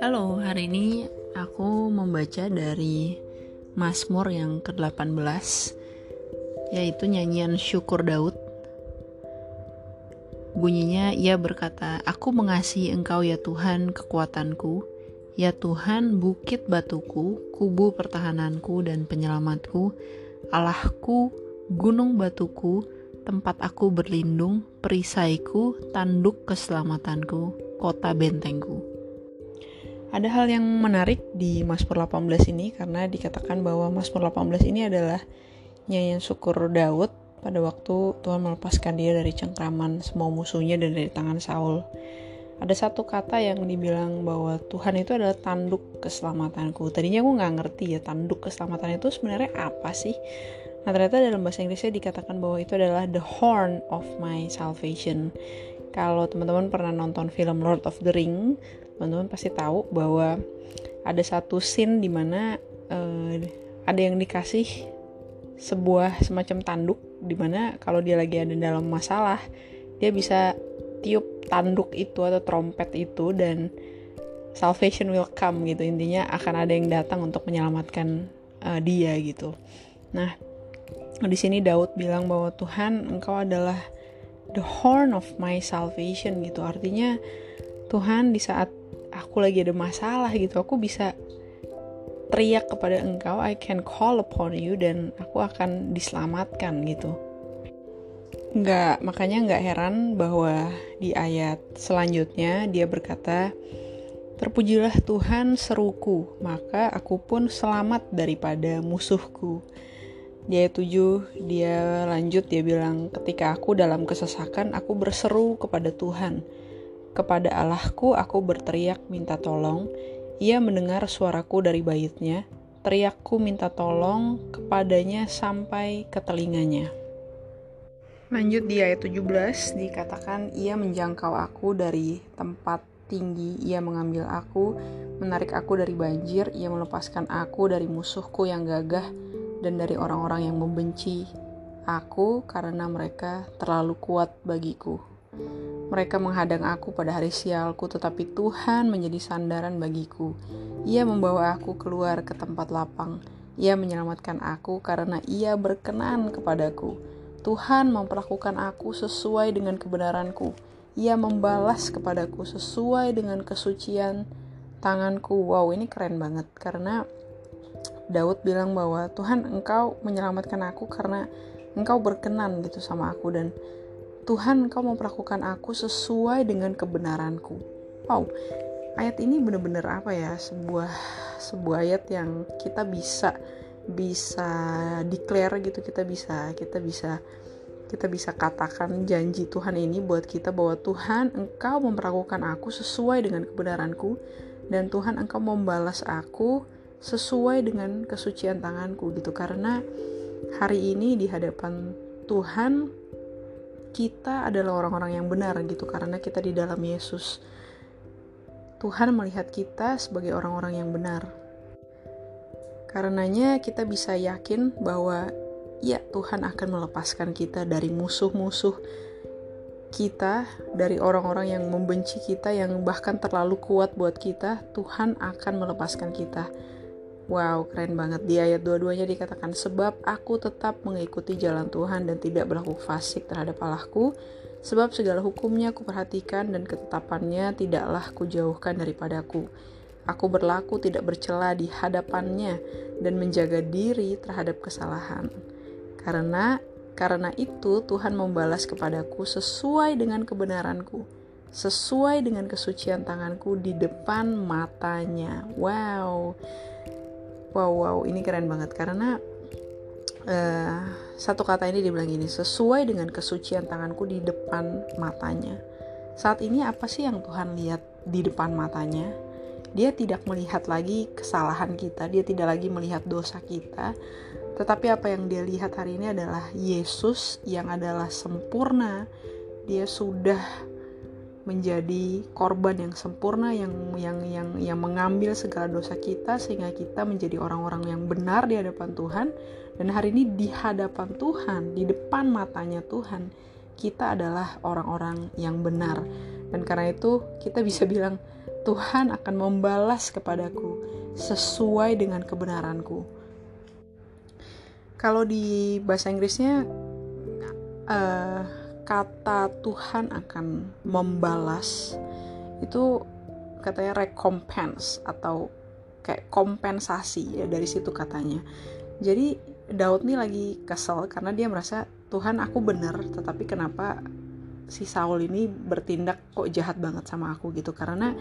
Halo, hari ini aku membaca dari Mazmur yang ke-18 yaitu nyanyian Syukur Daud. Bunyinya ia berkata, "Aku mengasihi Engkau ya Tuhan, kekuatanku, ya Tuhan, bukit batuku, kubu pertahananku dan penyelamatku, Allahku, gunung batuku, tempat aku berlindung, perisaiku, tanduk keselamatanku, kota bentengku." Ada hal yang menarik di Mazmur 18 ini karena dikatakan bahwa Mazmur 18 ini adalah nyanyian syukur Daud pada waktu Tuhan melepaskan dia dari cengkraman semua musuhnya dan dari tangan Saul. Ada satu kata yang dibilang bahwa Tuhan itu adalah tanduk keselamatanku. Tadinya aku nggak ngerti ya tanduk keselamatan itu sebenarnya apa sih? Nah ternyata dalam bahasa Inggrisnya dikatakan bahwa itu adalah the horn of my salvation. Kalau teman-teman pernah nonton film Lord of the Ring, teman-teman pasti tahu bahwa ada satu scene di mana uh, ada yang dikasih sebuah semacam tanduk di mana kalau dia lagi ada dalam masalah dia bisa tiup tanduk itu atau trompet itu dan salvation will come gitu intinya akan ada yang datang untuk menyelamatkan uh, dia gitu nah di sini Daud bilang bahwa Tuhan engkau adalah the horn of my salvation gitu. Artinya Tuhan di saat aku lagi ada masalah gitu aku bisa teriak kepada engkau I can call upon you dan aku akan diselamatkan gitu. Nggak makanya nggak heran bahwa di ayat selanjutnya dia berkata terpujilah Tuhan seruku maka aku pun selamat daripada musuhku di ayat 7 dia lanjut dia bilang ketika aku dalam kesesakan aku berseru kepada Tuhan kepada Allahku aku berteriak minta tolong. Ia mendengar suaraku dari baitnya. Teriakku minta tolong kepadanya sampai ke telinganya. Lanjut di ayat 17 dikatakan ia menjangkau aku dari tempat tinggi, ia mengambil aku, menarik aku dari banjir, ia melepaskan aku dari musuhku yang gagah dan dari orang-orang yang membenci aku karena mereka terlalu kuat bagiku. Mereka menghadang aku pada hari sialku, tetapi Tuhan menjadi sandaran bagiku. Ia membawa aku keluar ke tempat lapang. Ia menyelamatkan aku karena ia berkenan kepadaku. Tuhan memperlakukan aku sesuai dengan kebenaranku. Ia membalas kepadaku sesuai dengan kesucian tanganku. Wow, ini keren banget karena Daud bilang bahwa Tuhan engkau menyelamatkan aku karena engkau berkenan gitu sama aku dan Tuhan engkau memperlakukan aku sesuai dengan kebenaranku. Wow, ayat ini benar-benar apa ya? Sebuah sebuah ayat yang kita bisa bisa declare gitu, kita bisa kita bisa kita bisa katakan janji Tuhan ini buat kita bahwa Tuhan engkau memperlakukan aku sesuai dengan kebenaranku dan Tuhan engkau membalas aku sesuai dengan kesucian tanganku gitu karena hari ini di hadapan Tuhan kita adalah orang-orang yang benar gitu karena kita di dalam Yesus. Tuhan melihat kita sebagai orang-orang yang benar. Karenanya kita bisa yakin bahwa ya Tuhan akan melepaskan kita dari musuh-musuh kita, dari orang-orang yang membenci kita yang bahkan terlalu kuat buat kita, Tuhan akan melepaskan kita Wow, keren banget. Di ayat dua-duanya dikatakan, Sebab aku tetap mengikuti jalan Tuhan dan tidak berlaku fasik terhadap Allahku, sebab segala hukumnya aku perhatikan dan ketetapannya tidaklah kujauhkan daripadaku. Aku berlaku tidak bercela di hadapannya dan menjaga diri terhadap kesalahan. Karena karena itu Tuhan membalas kepadaku sesuai dengan kebenaranku, sesuai dengan kesucian tanganku di depan matanya. Wow wow wow ini keren banget. Karena uh, satu kata ini dibilang gini sesuai dengan kesucian tanganku di depan matanya. Saat ini apa sih yang Tuhan lihat di depan matanya? Dia tidak melihat lagi kesalahan kita dia tidak lagi melihat dosa kita. Tetapi apa yang dia lihat hari ini adalah Yesus yang adalah sempurna. Dia sudah menjadi korban yang sempurna yang yang yang yang mengambil segala dosa kita sehingga kita menjadi orang-orang yang benar di hadapan Tuhan. Dan hari ini di hadapan Tuhan di depan matanya Tuhan kita adalah orang-orang yang benar. Dan karena itu kita bisa bilang Tuhan akan membalas kepadaku sesuai dengan kebenaranku. Kalau di bahasa Inggrisnya uh, kata Tuhan akan membalas itu katanya recompense atau kayak kompensasi ya dari situ katanya. Jadi Daud nih lagi kesel karena dia merasa Tuhan aku benar tetapi kenapa si Saul ini bertindak kok jahat banget sama aku? Gitu. Karena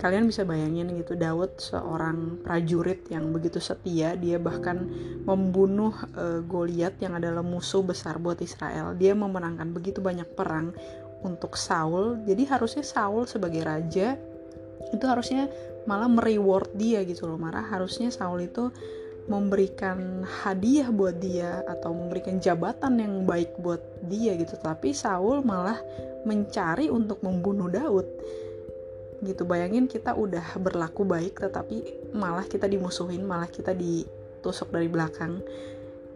kalian bisa bayangin gitu Daud seorang prajurit yang begitu setia dia bahkan membunuh uh, Goliat yang adalah musuh besar buat Israel. Dia memenangkan begitu banyak perang untuk Saul. Jadi harusnya Saul sebagai raja itu harusnya malah mereward dia gitu loh marah. Harusnya Saul itu memberikan hadiah buat dia atau memberikan jabatan yang baik buat dia gitu. Tapi Saul malah mencari untuk membunuh Daud gitu. Bayangin kita udah berlaku baik tetapi malah kita dimusuhin malah kita ditusuk dari belakang.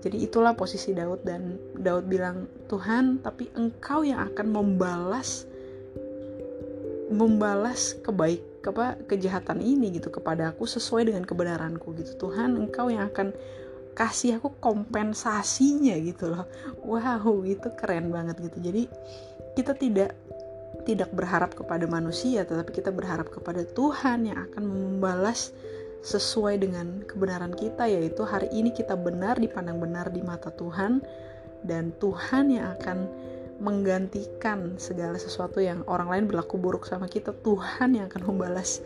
Jadi itulah posisi Daud dan Daud bilang Tuhan tapi engkau yang akan membalas membalas kebaik apa kejahatan ini gitu kepada aku sesuai dengan kebenaranku gitu. Tuhan engkau yang akan kasih aku kompensasinya gitu loh. Wow itu keren banget gitu. Jadi kita tidak tidak berharap kepada manusia, tetapi kita berharap kepada Tuhan yang akan membalas sesuai dengan kebenaran kita, yaitu hari ini kita benar dipandang benar di mata Tuhan, dan Tuhan yang akan menggantikan segala sesuatu yang orang lain berlaku buruk sama kita. Tuhan yang akan membalas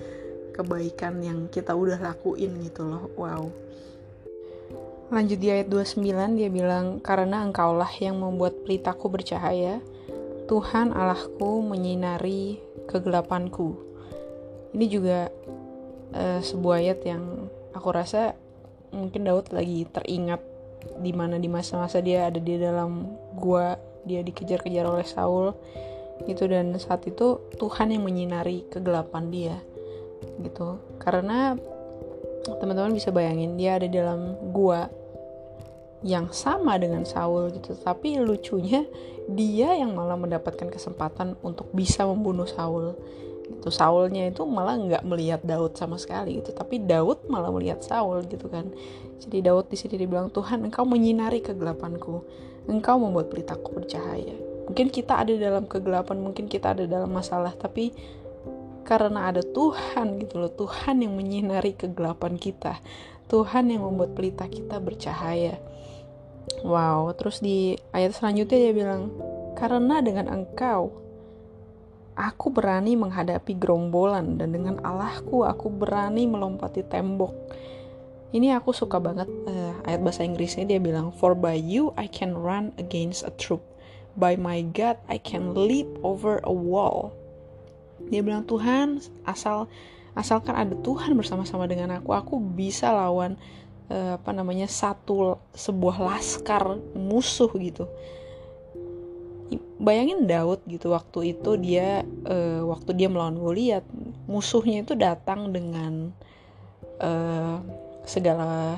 kebaikan yang kita udah lakuin gitu loh. Wow. Lanjut di ayat 29 dia bilang, Karena engkaulah yang membuat pelitaku bercahaya, Tuhan Allahku menyinari kegelapanku. Ini juga uh, sebuah ayat yang aku rasa mungkin Daud lagi teringat di mana di masa-masa dia ada di dalam gua, dia dikejar-kejar oleh Saul gitu dan saat itu Tuhan yang menyinari kegelapan dia gitu. Karena teman-teman bisa bayangin dia ada di dalam gua yang sama dengan Saul gitu. Tapi lucunya dia yang malah mendapatkan kesempatan untuk bisa membunuh Saul. Itu Saulnya itu malah nggak melihat Daud sama sekali gitu. Tapi Daud malah melihat Saul gitu kan. Jadi Daud di sini dibilang Tuhan engkau menyinari kegelapanku. Engkau membuat pelitaku bercahaya. Mungkin kita ada dalam kegelapan mungkin kita ada dalam masalah tapi karena ada Tuhan gitu loh. Tuhan yang menyinari kegelapan kita. Tuhan yang membuat pelita kita bercahaya Wow, terus di ayat selanjutnya dia bilang, "Karena dengan engkau aku berani menghadapi gerombolan dan dengan Allahku aku berani melompati tembok." Ini aku suka banget uh, ayat bahasa Inggrisnya dia bilang, "For by you I can run against a troop. By my God I can leap over a wall." Dia bilang, "Tuhan, asal asalkan ada Tuhan bersama-sama dengan aku, aku bisa lawan uh, apa namanya satu sebuah laskar musuh gitu. Bayangin Daud gitu waktu itu dia uh, waktu dia melawan Goliat musuhnya itu datang dengan uh, segala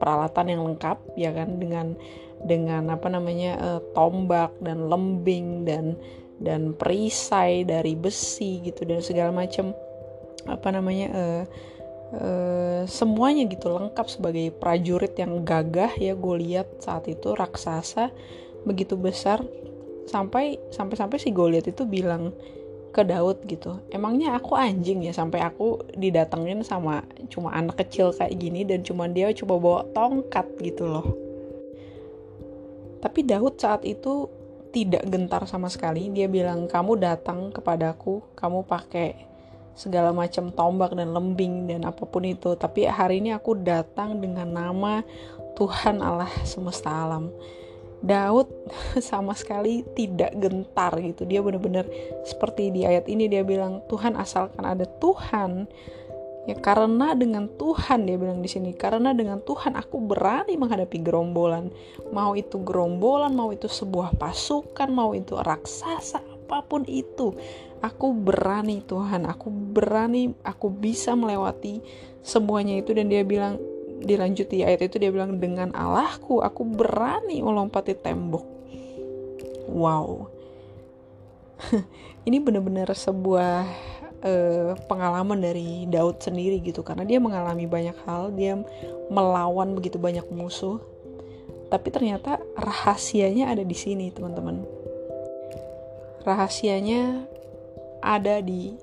peralatan yang lengkap ya kan dengan dengan apa namanya uh, tombak dan lembing dan dan perisai dari besi gitu dan segala macam apa namanya uh, Uh, semuanya gitu lengkap sebagai prajurit yang gagah ya gue lihat saat itu raksasa begitu besar. Sampai sampai sampai si Goliat itu bilang ke Daud gitu emangnya aku anjing ya? Sampai aku didatengin sama cuma anak kecil kayak gini dan cuma dia coba bawa tongkat gitu loh. Tapi Daud saat itu tidak gentar sama sekali. Dia bilang kamu datang kepadaku kamu pakai segala macam tombak dan lembing dan apa pun itu. Tapi hari ini aku datang dengan nama Tuhan Allah semesta alam. Daud sama sekali tidak gentar gitu. Dia benar-benar seperti di ayat ini dia bilang Tuhan asalkan ada Tuhan. Ya karena dengan Tuhan dia bilang di sini karena dengan Tuhan aku berani menghadapi gerombolan. Mau itu gerombolan mau itu sebuah pasukan mau itu raksasa apa pun itu aku berani Tuhan. Aku berani aku bisa melewati semuanya itu. Dan dia bilang dilanjut di ayat itu dia bilang dengan Allahku aku berani melompati tembok. Wow. Ini benar-benar sebuah uh, pengalaman dari Daud sendiri gitu. Karena dia mengalami banyak hal dia melawan begitu banyak musuh. Tapi ternyata rahasianya ada di sini teman-teman. Rahasianya ada di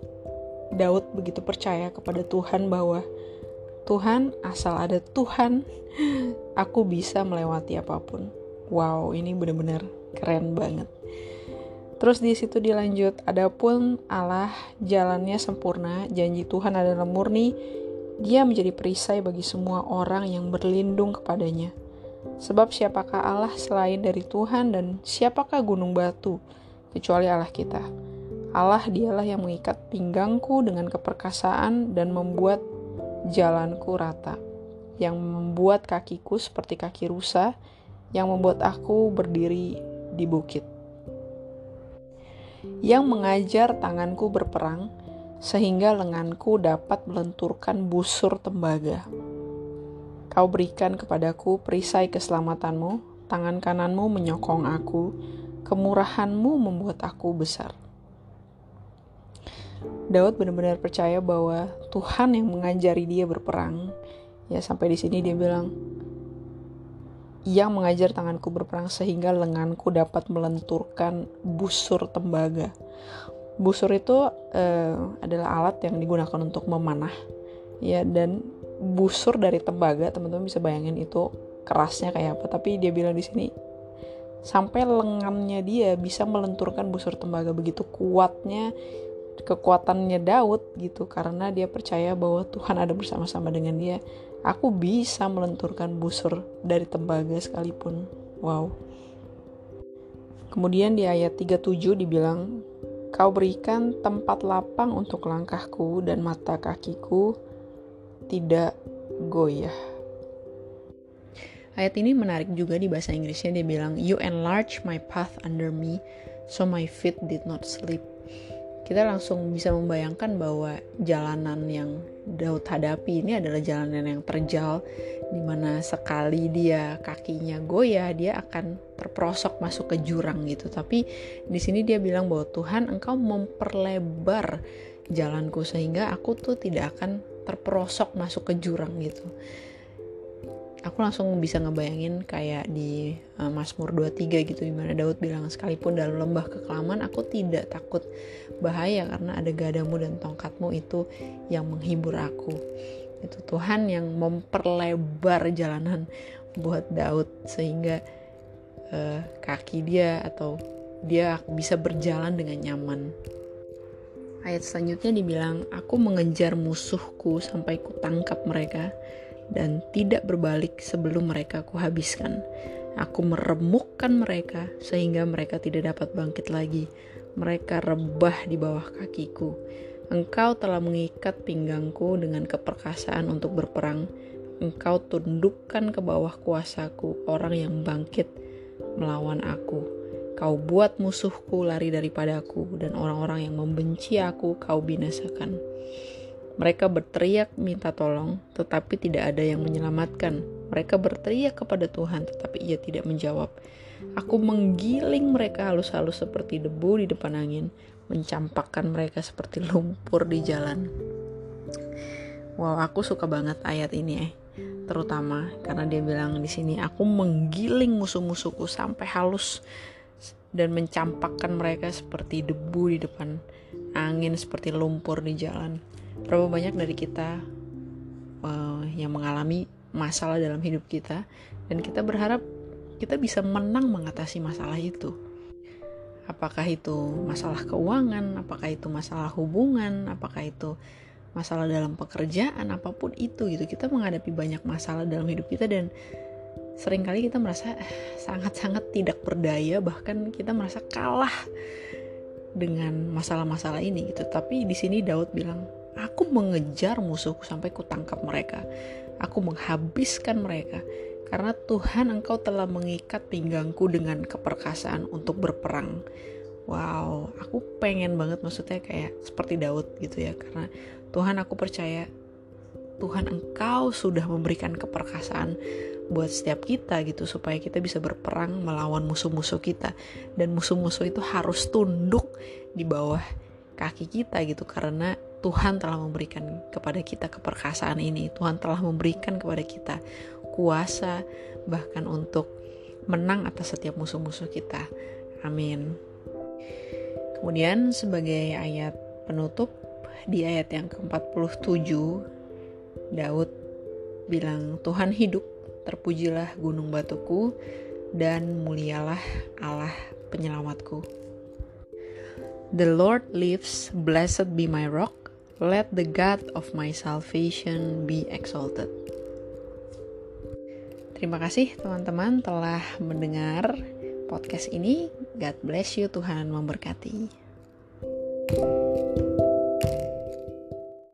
Daud begitu percaya kepada Tuhan bahwa Tuhan, asal ada Tuhan, aku bisa melewati apa pun. Wow, ini benar-benar keren banget. Terus di situ dilanjut, adapun Allah jalannya sempurna, janji Tuhan adalah murni, dia menjadi perisai bagi semua orang yang berlindung kepadanya. Sebab siapakah Allah selain dari Tuhan dan siapakah gunung batu kecuali Allah kita? Allah dialah yang mengikat pinggangku dengan keperkasaan dan membuat jalanku rata, yang membuat kakiku seperti kaki rusa, yang membuat aku berdiri di bukit. Yang mengajar tanganku berperang, sehingga lenganku dapat melenturkan busur tembaga. Kau berikan kepadaku perisai keselamatanmu, tangan kananmu menyokong aku, kemurahanmu membuat aku besar. Daud benar-benar percaya bahwa Tuhan yang mengajari dia berperang. Ya sampai di sini dia bilang, yang mengajar tanganku berperang sehingga lenganku dapat melenturkan busur tembaga. Busur itu uh, adalah alat yang digunakan untuk memanah, ya dan busur dari tembaga teman-teman bisa bayangin itu kerasnya kayak apa. Tapi dia bilang di sini sampai lengannya dia bisa melenturkan busur tembaga begitu kuatnya kekuatannya Daud gitu karena dia percaya bahwa Tuhan ada bersama-sama dengan dia. Aku bisa melenturkan busur dari tembaga sekalipun. Wow. Kemudian di ayat 37 dibilang, Kau berikan tempat lapang untuk langkahku dan mata kakiku tidak goyah. Ayat ini menarik juga di bahasa Inggrisnya dia bilang, You enlarge my path under me, so my feet did not slip kita langsung bisa membayangkan bahwa jalanan yang Daud hadapi ini adalah jalanan yang terjal di mana sekali dia kakinya goyah dia akan terperosok masuk ke jurang gitu. Tapi di sini dia bilang bahwa Tuhan engkau memperlebar jalanku sehingga aku tuh tidak akan terperosok masuk ke jurang gitu aku langsung bisa ngebayangin kayak di uh, Mazmur 23 gitu di mana Daud bilang sekalipun dalam lembah kekelaman aku tidak takut bahaya karena ada gadamu dan tongkatmu itu yang menghibur aku. Itu Tuhan yang memperlebar jalanan buat Daud sehingga uh, kaki dia atau dia bisa berjalan dengan nyaman. Ayat selanjutnya dibilang aku mengejar musuhku sampai ku tangkap mereka dan tidak berbalik sebelum mereka kuhabiskan. Aku meremukkan mereka sehingga mereka tidak dapat bangkit lagi. Mereka rebah di bawah kakiku. Engkau telah mengikat pinggangku dengan keperkasaan untuk berperang. Engkau tundukkan ke bawah kuasaku orang yang bangkit melawan aku. Kau buat musuhku lari daripadaku dan orang-orang yang membenci aku kau binasakan. Mereka berteriak minta tolong, tetapi tidak ada yang menyelamatkan. Mereka berteriak kepada Tuhan, tetapi Ia tidak menjawab. Aku menggiling mereka halus-halus seperti debu di depan angin, mencampakkan mereka seperti lumpur di jalan. Wow, aku suka banget ayat ini eh. Terutama karena dia bilang di sini aku menggiling musuh-musuhku sampai halus dan mencampakkan mereka seperti debu di depan angin seperti lumpur di jalan berapa banyak dari kita uh, yang mengalami masalah dalam hidup kita. Dan kita berharap kita bisa menang mengatasi masalah itu. Apakah itu masalah keuangan apakah itu masalah hubungan apakah itu masalah dalam pekerjaan apa pun itu gitu. Kita menghadapi banyak masalah dalam hidup kita dan sering kali kita merasa eh, sangat-sangat tidak berdaya bahkan kita merasa kalah dengan masalah-masalah ini gitu. Tapi di sini Daud bilang Aku mengejar musuhku sampai kutangkap mereka. Aku menghabiskan mereka. Karena Tuhan engkau telah mengikat pinggangku dengan keperkasaan untuk berperang. Wow, aku pengen banget maksudnya kayak seperti Daud gitu ya. Karena Tuhan aku percaya Tuhan engkau sudah memberikan keperkasaan buat setiap kita gitu supaya kita bisa berperang melawan musuh-musuh kita dan musuh-musuh itu harus tunduk di bawah kaki kita gitu karena Tuhan telah memberikan kepada kita keperkasaan ini. Tuhan telah memberikan kepada kita kuasa bahkan untuk menang atas setiap musuh-musuh kita. Amin. Kemudian sebagai ayat penutup di ayat yang ke-47 Daud bilang Tuhan hidup terpujilah gunung batuku dan mulialah Allah penyelamatku. The Lord lives blessed be my rock let the God of my salvation be exalted. Terima kasih teman-teman telah mendengar podcast ini. God bless you Tuhan memberkati. thank you